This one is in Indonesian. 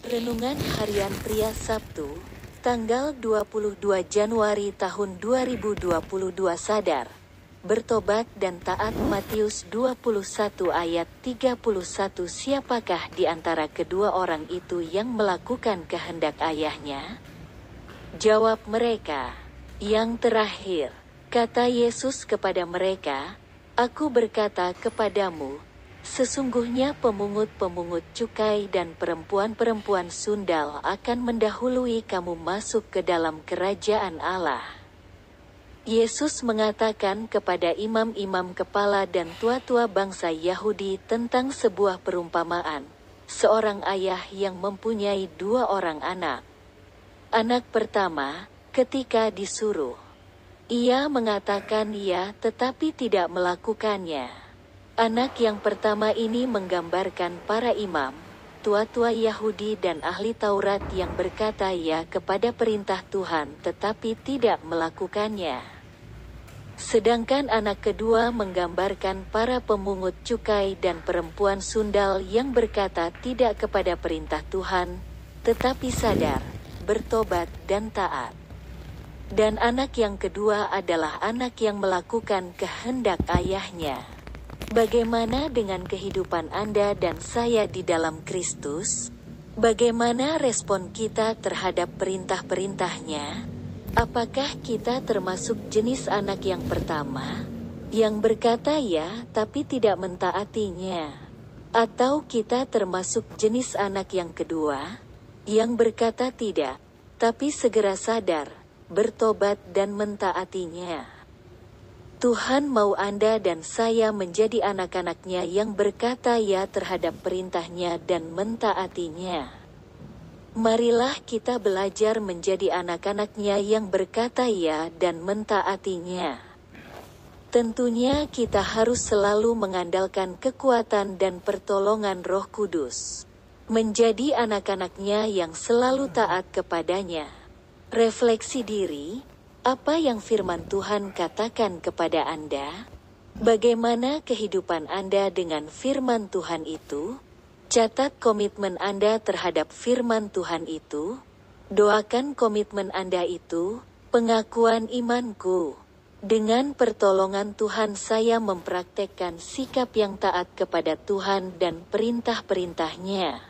Renungan Harian Pria Sabtu, tanggal 22 Januari tahun 2022 sadar. Bertobat dan taat Matius 21 ayat 31 Siapakah di antara kedua orang itu yang melakukan kehendak ayahnya? Jawab mereka, yang terakhir, kata Yesus kepada mereka, Aku berkata kepadamu, Sesungguhnya pemungut-pemungut cukai dan perempuan-perempuan sundal akan mendahului kamu masuk ke dalam kerajaan Allah. Yesus mengatakan kepada imam-imam kepala dan tua-tua bangsa Yahudi tentang sebuah perumpamaan, seorang ayah yang mempunyai dua orang anak. Anak pertama, ketika disuruh, ia mengatakan ya tetapi tidak melakukannya. Anak yang pertama ini menggambarkan para imam, tua-tua Yahudi dan ahli Taurat yang berkata ya kepada perintah Tuhan tetapi tidak melakukannya. Sedangkan anak kedua menggambarkan para pemungut cukai dan perempuan sundal yang berkata tidak kepada perintah Tuhan, tetapi sadar, bertobat dan taat. Dan anak yang kedua adalah anak yang melakukan kehendak ayahnya. Bagaimana dengan kehidupan Anda dan saya di dalam Kristus? Bagaimana respon kita terhadap perintah-perintahnya? Apakah kita termasuk jenis anak yang pertama, yang berkata ya tapi tidak mentaatinya? Atau kita termasuk jenis anak yang kedua, yang berkata tidak, tapi segera sadar, bertobat dan mentaatinya? Tuhan mau Anda dan saya menjadi anak-anaknya yang berkata ya terhadap perintahnya dan mentaatinya. Marilah kita belajar menjadi anak-anaknya yang berkata ya dan mentaatinya. Tentunya kita harus selalu mengandalkan kekuatan dan pertolongan roh kudus. Menjadi anak-anaknya yang selalu taat kepadanya. Refleksi diri, apa yang firman Tuhan katakan kepada Anda? Bagaimana kehidupan Anda dengan firman Tuhan itu? Catat komitmen Anda terhadap firman Tuhan itu. Doakan komitmen Anda itu, pengakuan imanku. Dengan pertolongan Tuhan saya mempraktekkan sikap yang taat kepada Tuhan dan perintah-perintahnya.